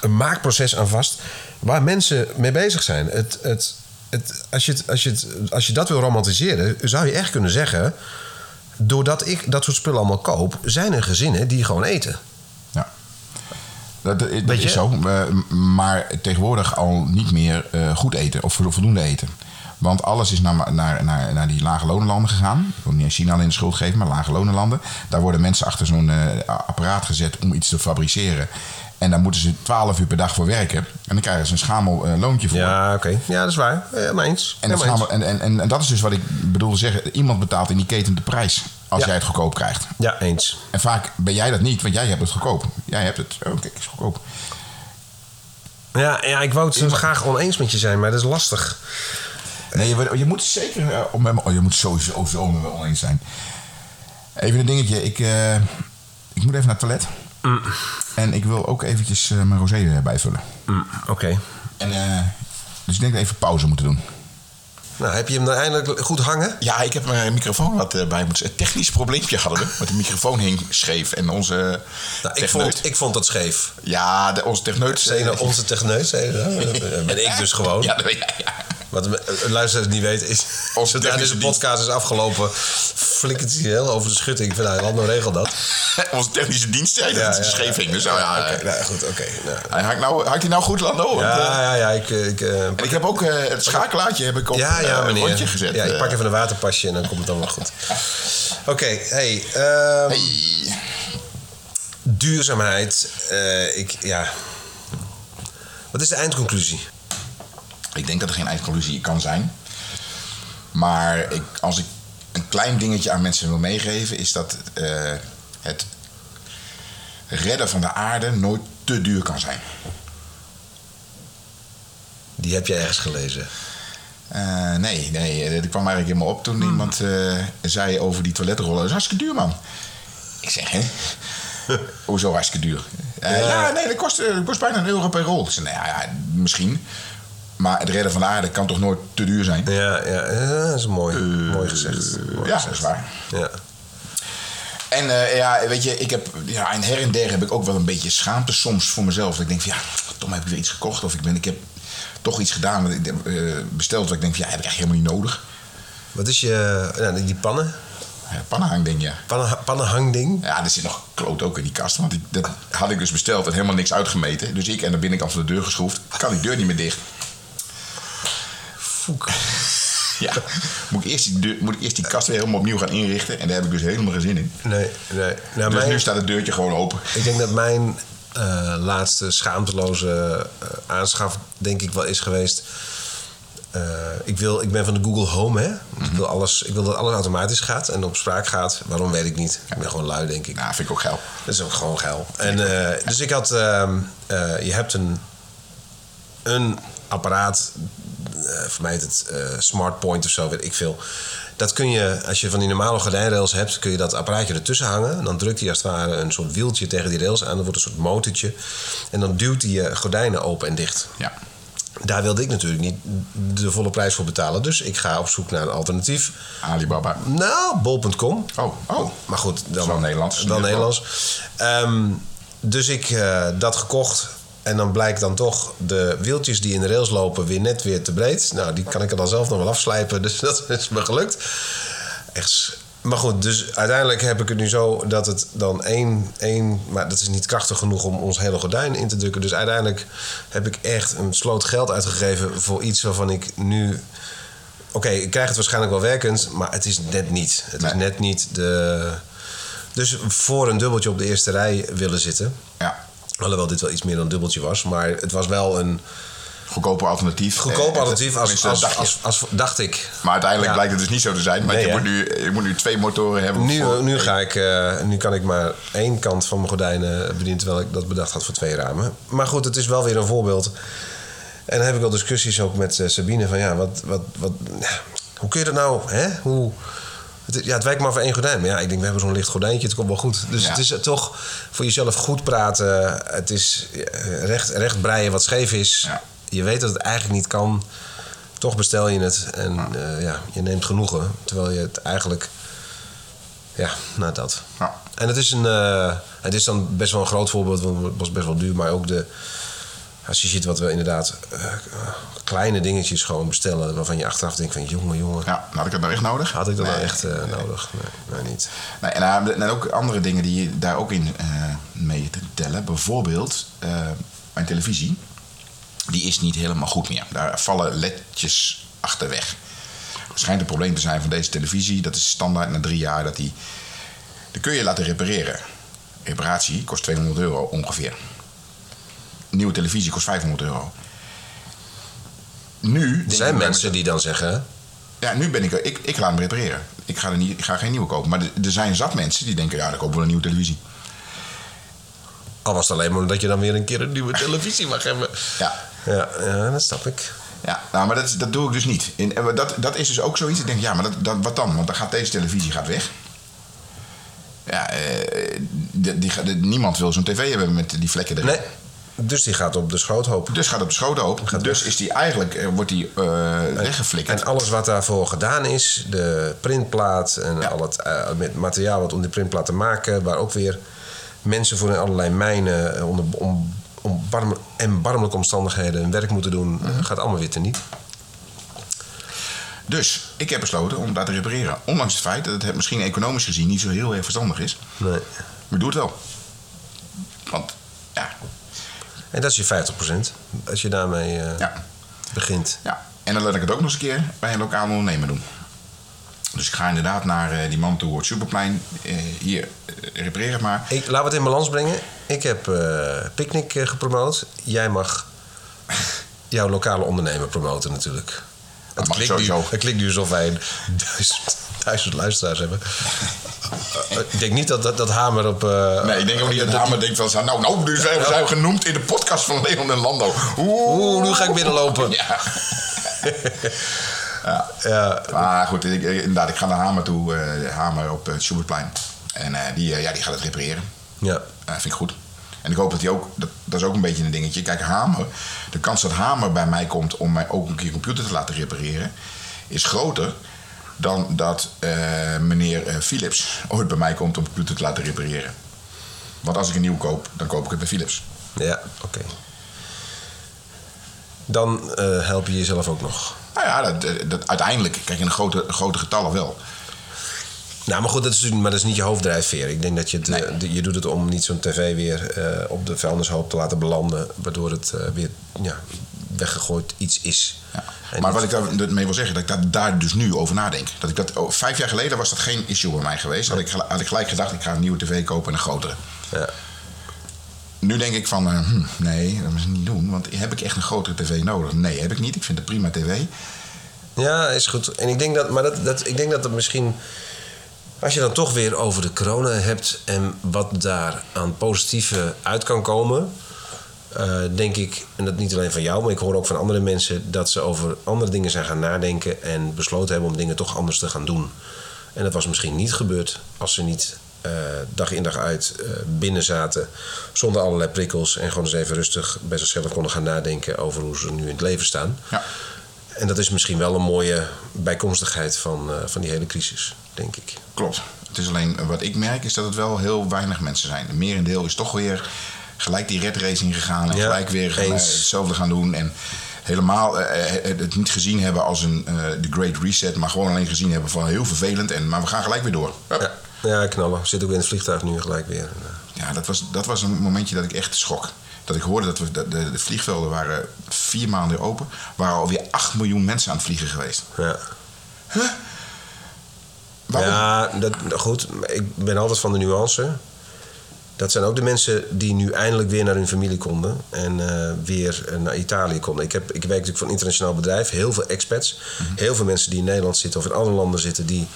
een maakproces aan vast, waar mensen mee bezig zijn. Het, het, het, als, je het, als, je het, als je dat wil romantiseren, zou je echt kunnen zeggen, doordat ik dat soort spullen allemaal koop, zijn er gezinnen die gewoon eten. Dat, Weet is zo. maar tegenwoordig al niet meer eh, goed eten of voldoende eten. Want alles is naar, naar, naar, naar die lage lonenlanden gegaan. Ik wil niet China alleen de schuld geven, maar lage lonenlanden. Daar worden mensen achter zo'n eh, apparaat gezet om iets te fabriceren. En daar moeten ze 12 uur per dag voor werken. En dan krijgen ze een schamel eh, loontje voor. Ja, oké. Ja, dat is waar. Helemaal eens. En, dat schamel, en, en, en, en dat is dus wat ik bedoel te zeggen. Iemand betaalt in die keten de prijs als Ja. jij het goedkoop krijgt. Ja, eens. En vaak ben jij dat niet, want jij hebt het goedkoop. Jij hebt het. Oh, kijk, is goedkoop. Ja, ja ik wou het zo graag oneens met je zijn, maar dat is lastig. Nee, je, je moet zeker. eh, om met me- oh, je moet sowieso zo met me oneens zijn. Even een dingetje. Ik, eh, ik moet even naar het toilet. En ik wil ook eventjes eh, mijn rosé eh, bijvullen. Mm, Oké. En, eh, dus ik denk dat we even pauze moeten doen. Nou, heb je hem dan eindelijk goed hangen? Ja, ik heb mijn microfoon wat eh, bij moeten. Een technisch probleempje hadden we. Want de microfoon hing scheef. En onze Nou, ik, techneut- vond, ik vond dat scheef. Ja, de, onze techneut... Onze techneut, zei dat ben ik dus gewoon. Ja, dat weet jij. Ja. Wat eh, luisteraars niet weten is... Onze *laughs* zodra technische deze podcast is afgelopen... flikkert hij heel over de schutting. Ik vind, nou, Lando regel dat. *laughs* Onze technische dienst zei dat het scheef. Dus nou ja, Oké, nou, goed, oké. nou. hij hangt, nou, hij nou goed, Lando? Want, Ja, eh, ja, ja. Ik, eh, ik, eh, en ik heb ook eh, het schakelaartje heb ik op ja, ja, eh, meneer. rondje gezet. Ja, ik eh. pak even een waterpasje en dan komt het allemaal goed. *laughs* Oké, hey, ehm, Hey. duurzaamheid. eh, ik, ja. Wat is de eindconclusie? Ik denk dat er geen eindconclusie kan zijn. Maar ik, als ik een klein dingetje aan mensen wil meegeven, is dat eh, het redden van de aarde nooit te duur kan zijn. Die heb je ergens gelezen. Eh, nee, nee, eh, dat kwam eigenlijk helemaal op toen iemand eh, zei over die toiletrollen. Dat is hartstikke duur, man. Ik zeg, hè? *laughs* Hoezo hartstikke duur? Ja. ja. nee, dat kost, dat kost bijna een euro per rol. Ik nou ja, misschien. Maar het redden van de aarde kan toch nooit te duur zijn? Ja, ja, eh, dat is mooi. mooi gezegd. Mooi ja, gezegd. dat is waar. Ja. En eh, ja, weet je, ik heb, ja, en her en der heb ik ook wel een beetje schaamte soms voor mezelf. Dat ik denk van, ja, Tom, heb ik weer iets gekocht? Of ik, ben, ik heb toch iets gedaan, wat ik, eh, besteld, wat ik denk van, ja, heb ik eigenlijk helemaal niet nodig. Wat is je... Die pannen? Ja, pannenhangding, ja. Pannen, pannenhangding. Ja, er zit nog kloot ook in die kast. Want die, dat had ik dus besteld en helemaal niks uitgemeten. Dus ik aan de binnenkant van de deur geschroefd. Kan die deur niet meer dicht. Foek. *laughs* Ja. Moet ik, eerst die deur, moet ik eerst die kast weer helemaal opnieuw gaan inrichten. En daar heb ik dus helemaal geen zin in. Nee, nee. Nou, Dus mijn- nu staat het deurtje gewoon open. Ik denk dat mijn eh, laatste schaamteloze eh, aanschaf, denk ik wel, is geweest. eh, ik, wil, ik ben van de Google Home, hè? Mhm. ik, wil alles, ik wil dat alles automatisch gaat en op spraak gaat. Waarom weet ik niet. Ik ben gewoon lui, denk ik. Nou, vind ik ook geil. Dat is ook gewoon geil. En, dus ik had... ehm, eh, je hebt een, een apparaat... eh, voor mij het eh, Smart Point of zo, weet ik veel. Dat kun je, als je van die normale gordijnrails hebt... kun je dat apparaatje ertussen hangen. En dan drukt hij als het ware een soort wieltje tegen die rails aan. Dan wordt een soort motortje. En dan duwt hij je gordijnen open en dicht. Ja. Daar wilde ik natuurlijk niet de volle prijs voor betalen. Dus ik ga op zoek naar een alternatief. Alibaba. Nou, bol.com. Oh, oh. Maar goed, dan wel Nederlands. Wel Nederlands. Ehm, dus ik eh, dat gekocht. En dan blijkt dan toch de wieltjes die in de rails lopen weer net weer te breed. Nou, die kan ik er dan zelf nog wel afslijpen. *laughs* Dus dat is me gelukt. Echt. Maar goed, dus uiteindelijk heb ik het nu zo dat het dan één, één... Maar dat is niet krachtig genoeg om ons hele gordijn in te drukken. Dus uiteindelijk heb ik echt een sloot geld uitgegeven voor iets waarvan ik nu... Oké, ik krijg het waarschijnlijk wel werkend, maar het is net niet. Het is net niet de... Dus voor een dubbeltje op de eerste rij willen zitten. Alhoewel dit wel iets meer dan een dubbeltje was. Maar het was wel een Goedkoper alternatief. goedkoop Eh, alternatief als, als, als, als- dacht ik. Maar uiteindelijk Ja. blijkt het dus niet zo te zijn. Maar Nee, je, moet nu, je moet nu twee motoren hebben. Nu, voor- nu, ga ik, eh, nu kan ik maar één kant van mijn gordijnen bedienen... terwijl ik dat bedacht had voor twee ramen. Maar goed, het is wel weer een voorbeeld. En dan heb ik al discussies ook met eh, Sabine van... ja, wat, wat, wat, hoe kun je dat nou... Hè? Hoe, het, ja, het wijkt maar voor één gordijn. Maar ja, ik denk, we hebben zo'n licht gordijntje, het komt wel goed. Dus Ja. het is eh, toch voor jezelf goed praten. Het is eh, recht, recht breien wat scheef is. Ja. Je weet dat het eigenlijk niet kan. Toch bestel je het en eh, ja, je neemt genoegen. Terwijl je het eigenlijk... Ja, nou dat. Ja. En het is, een, het is dan best wel een groot voorbeeld, want het was best wel duur. Maar ook de, als je ziet wat we inderdaad eh, kleine dingetjes gewoon bestellen... waarvan je achteraf denkt van jongen, jongen... Ja, had ik dat nou echt nodig? Had ik dat Nee. nou echt eh, nodig? Nee, nee, niet. Nee, en, eh, en ook andere dingen die je daar ook in mee te tellen. Bijvoorbeeld mijn televisie. Die is niet helemaal goed meer. Daar vallen ledjes achterweg. Het schijnt een probleem te zijn van deze televisie. Dat is standaard na drie jaar dat die... Die kun je laten repareren. Reparatie kost 200 euro ongeveer. Nieuwe televisie kost 500 euro. Nu... Er zijn mensen die dan zeggen... ja, nu ben ik er. Ik, ik laat hem repareren. Ik ga, er niet, ik ga geen nieuwe kopen. Maar er, zijn zat mensen die denken: ja, dan kopen we wel een nieuwe televisie. Al was het alleen maar omdat je dan weer een keer een nieuwe televisie mag hebben. *laughs* Ja. Ja, ja dat snap ik. Ja, nou, maar dat, dat doe ik dus niet. En dat, dat is dus ook zoiets. Ik denk, ja, maar dat, dat, wat dan? Want dan gaat deze televisie gaat weg. Ja, eh, die, die, gaat- niemand wil zo'n tv hebben met die vlekken erin. Nee, dus die gaat op de schoothoop. Dus gaat op de schoot open. Dus is die eigenlijk, eh, wordt die eh, weggeflikkerd. En alles wat daarvoor gedaan is, de printplaat en Ja. al het eh, met materiaal wat om die printplaat te maken, waar ook weer mensen voor in allerlei mijnen onder om, om barm, en barmelijke omstandigheden hun werk moeten doen, Mhm. gaat allemaal weer teniet. Dus ik heb besloten om dat te repareren. Ondanks het feit dat het misschien economisch gezien niet zo heel erg verstandig is. Nee. Maar doe het wel. Want, ja, En dat is je 50% als je daarmee eh, ja. begint. Ja, en dan laat ik het ook nog eens een keer bij een lokaal ondernemer doen. Dus ik ga inderdaad naar eh, die man toe op het Superplein. Eh, hier, repareer het maar. Ik, laten we het in balans brengen. Ik heb Picnic gepromoot. Jij mag jouw lokale ondernemer promoten natuurlijk. Het mag ik klinkt, nu, sowieso. het klinkt nu alsof wij duizend, duizend luisteraars hebben. Eh, ik denk niet dat dat, dat hamer op... eh, Nee, ik denk ook niet dat dat- Hamer denkt van... zo, Nou, nou, dus we zijn genoemd in de podcast van Leon en Lando. Oeh, Oeh, nu ga ik binnenlopen. Ja. *laughs* Ja, Maar goed, ik, inderdaad, ik ga naar Hamer toe. eh Hamer op het Superplein. En die, ja, die gaat het repareren. ja. Dat vind ik goed. En ik hoop dat hij ook, dat, dat is ook een beetje een dingetje. Kijk, Hamer, de kans dat Hamer bij mij komt om mij ook een keer computer te laten repareren, is groter dan dat eh, meneer eh, Philips ooit bij mij komt om een computer te laten repareren. Want als ik een nieuw koop, dan koop ik het bij Philips. Ja, oké. Dan eh, help je jezelf ook nog. Nou ja, dat, dat, uiteindelijk, kijk in de grote, grote getallen wel. Nou, maar goed, dat is, maar dat is niet je hoofddrijfveer. Ik denk dat je het, Nee. de- je doet het om niet zo'n tv weer op de vuilnishoop te laten belanden. Waardoor het weer ja, weggegooid iets is. Ja. Maar wat ik daarmee wil zeggen, dat ik daar, dus nu over nadenk. Dat ik dat, oh, vijf jaar geleden was dat geen issue bij mij geweest. Had ik, had ik gelijk gedacht, ik ga een nieuwe tv kopen en een grotere. Ja. Nu denk ik van, eh, hm, nee, dat moet ik niet doen. Want heb ik echt een grotere tv nodig? Nee, heb ik niet. Ik vind het prima tv. Ja, is goed. En ik denk dat, maar dat, dat, ik denk dat het misschien. Als je dan toch weer over de corona hebt en wat daar aan positieve uit kan komen, eh, denk ik, en dat niet alleen van jou, maar ik hoor ook van andere mensen, dat ze over andere dingen zijn gaan nadenken en besloten hebben om dingen toch anders te gaan doen. En dat was misschien niet gebeurd als ze niet eh, dag in dag uit eh, binnen zaten, zonder allerlei prikkels en gewoon eens even rustig bij zichzelf konden gaan nadenken over hoe ze nu in het leven staan. Ja. En dat is misschien wel een mooie bijkomstigheid van, van die hele crisis, denk ik. Klopt. Het is alleen, wat ik merk, is dat het wel heel weinig mensen zijn. Het merendeel is toch weer gelijk die red race ingegaan. En Ja, gelijk weer eh, hetzelfde gaan doen. En helemaal eh, eh, het niet gezien hebben als een de Great Reset. Maar gewoon alleen gezien hebben van heel vervelend. En, maar we gaan gelijk weer door. Hup. Ja, ja knallen. Zit ook in het vliegtuig nu gelijk weer. Ja, dat was, dat was een momentje dat ik echt schrok. Dat ik hoorde dat we, de, de, de vliegvelden waren vier maanden open. waren alweer 8 miljoen mensen aan het vliegen geweest. Ja, Waarom? ja dat, goed. Ik ben altijd van de nuance. Dat zijn ook de mensen die nu eindelijk weer naar hun familie konden. En eh, weer eh, naar Italië konden. Ik, heb, ik werk natuurlijk voor een internationaal bedrijf. Heel veel expats. Heel veel mensen die in Nederland zitten of in andere landen zitten. Die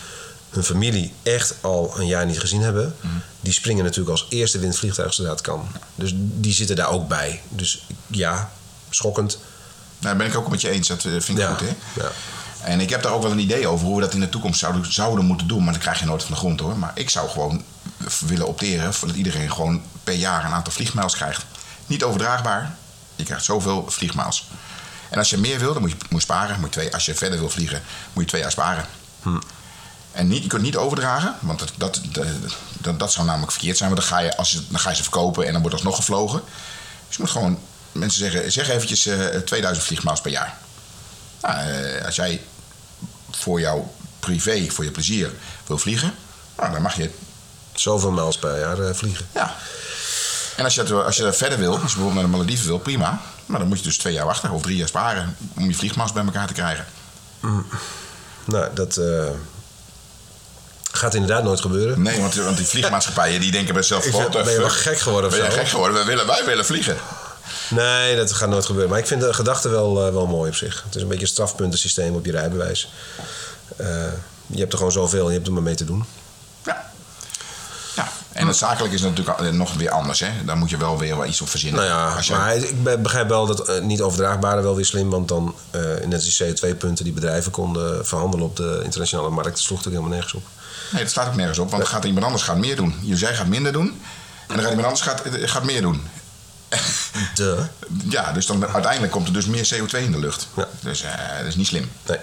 hun familie echt al een jaar niet gezien hebben. Die springen natuurlijk als eerste in het vliegtuig zodra het kan. Dus die zitten daar ook bij. Dus ja, schokkend. Nou, ben ik ook met je eens. Dat eh, vind ik Ja, goed, hè? ja. En ik heb daar ook wel een idee over hoe we dat in de toekomst zouden, zouden moeten doen. Maar dat krijg je nooit van de grond hoor. Maar ik zou gewoon willen opteren voor dat iedereen gewoon per jaar een aantal vliegmiles krijgt. Niet overdraagbaar. Je krijgt zoveel vliegmiles. En als je meer wil, dan moet je, moet sparen. Moet je twee, als je verder wil vliegen, moet je twee jaar sparen. En niet, je kunt niet overdragen, want dat, dat, dat, dat, zou namelijk verkeerd zijn. Want dan ga, je, als je, dan ga je ze verkopen en dan wordt alsnog gevlogen. Dus je moet gewoon, mensen zeggen, zeg eventjes eh 2000 vliegmiles per jaar. Nou, eh, als jij voor jouw privé, voor je plezier wil vliegen, nou, dan mag je. Zoveel miles per jaar eh, vliegen. Ja. En als je, dat, als je dat verder wil, als je bijvoorbeeld naar de Malediven wil, prima. Maar dan moet je dus twee jaar wachten of drie jaar sparen om je vliegmiles bij elkaar te krijgen. Nou, dat eh, gaat inderdaad nooit gebeuren. Nee, want, want die vliegmaatschappijen die denken bij *laughs* zichzelf... Ben je wel gek geworden of Ben je gek geworden? Wij willen, wij willen vliegen. Nee, dat gaat nooit gebeuren. Maar ik vind de gedachte wel, eh, wel mooi op zich. Het is een beetje een strafpuntensysteem op je rijbewijs. Je hebt er gewoon zoveel, je hebt er maar mee te doen. En het zakelijk is natuurlijk nog weer anders. Hè? Daar moet je wel weer wel iets op verzinnen. Nou ja, Als je- maar ik be- begrijp wel dat eh, niet overdraagbare wel weer slim. Want dan, eh net als die CO2-punten die bedrijven konden verhandelen op de internationale markt, dat sloeg natuurlijk helemaal nergens op. Nee, dat staat ook nergens op, want gaat iemand anders gaat meer doen. Je zij gaat minder doen en dan gaat iemand anders gaat, eh, gaat meer doen. *laughs* De. Ja, dus dan uiteindelijk komt er dus meer CO2 in de lucht. Ja. Dus dat is niet slim. Nee.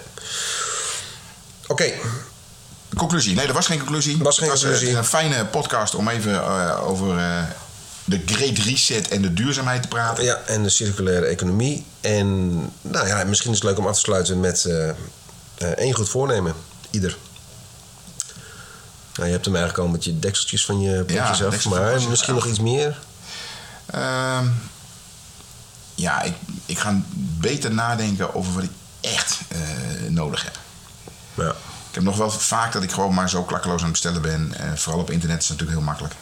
Oké, Conclusie? Nee, er was geen conclusie. Was geen het was eh, conclusie. een fijne podcast om even eh, over eh, de Great Reset en de duurzaamheid te praten. ja, en de circulaire economie. En nou ja, misschien is het leuk om af te sluiten met één goed voornemen. Ieder. Nou, je hebt hem eigenlijk al met je dekseltjes van je potjes af. Maar misschien af. nog iets meer. Ehm, ja, ik, ik ga beter nadenken over wat ik echt nodig heb. Ja. Ik heb nog wel vaak dat ik gewoon maar zo klakkeloos aan het bestellen ben. Eh, vooral op internet is het natuurlijk heel makkelijk.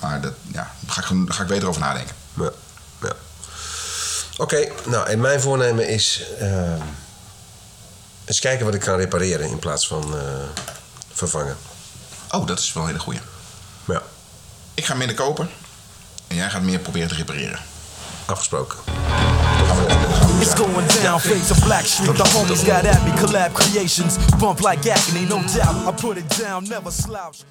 Maar dat, ja, daar ga ik, gewoon- daar ga ik beter over nadenken. Ja. ja. Oké, nou en mijn voornemen is eh, eens kijken wat ik kan repareren in plaats van eh, vervangen. Oh, dat is wel een hele goeie. Ja, Ik ga minder kopen. En jij gaat meer proberen te repareren. afgesproken. It's going down, face of Black Street. The homies got at me, collab creations. Bump like agony, no doubt. I put it down, never slouch.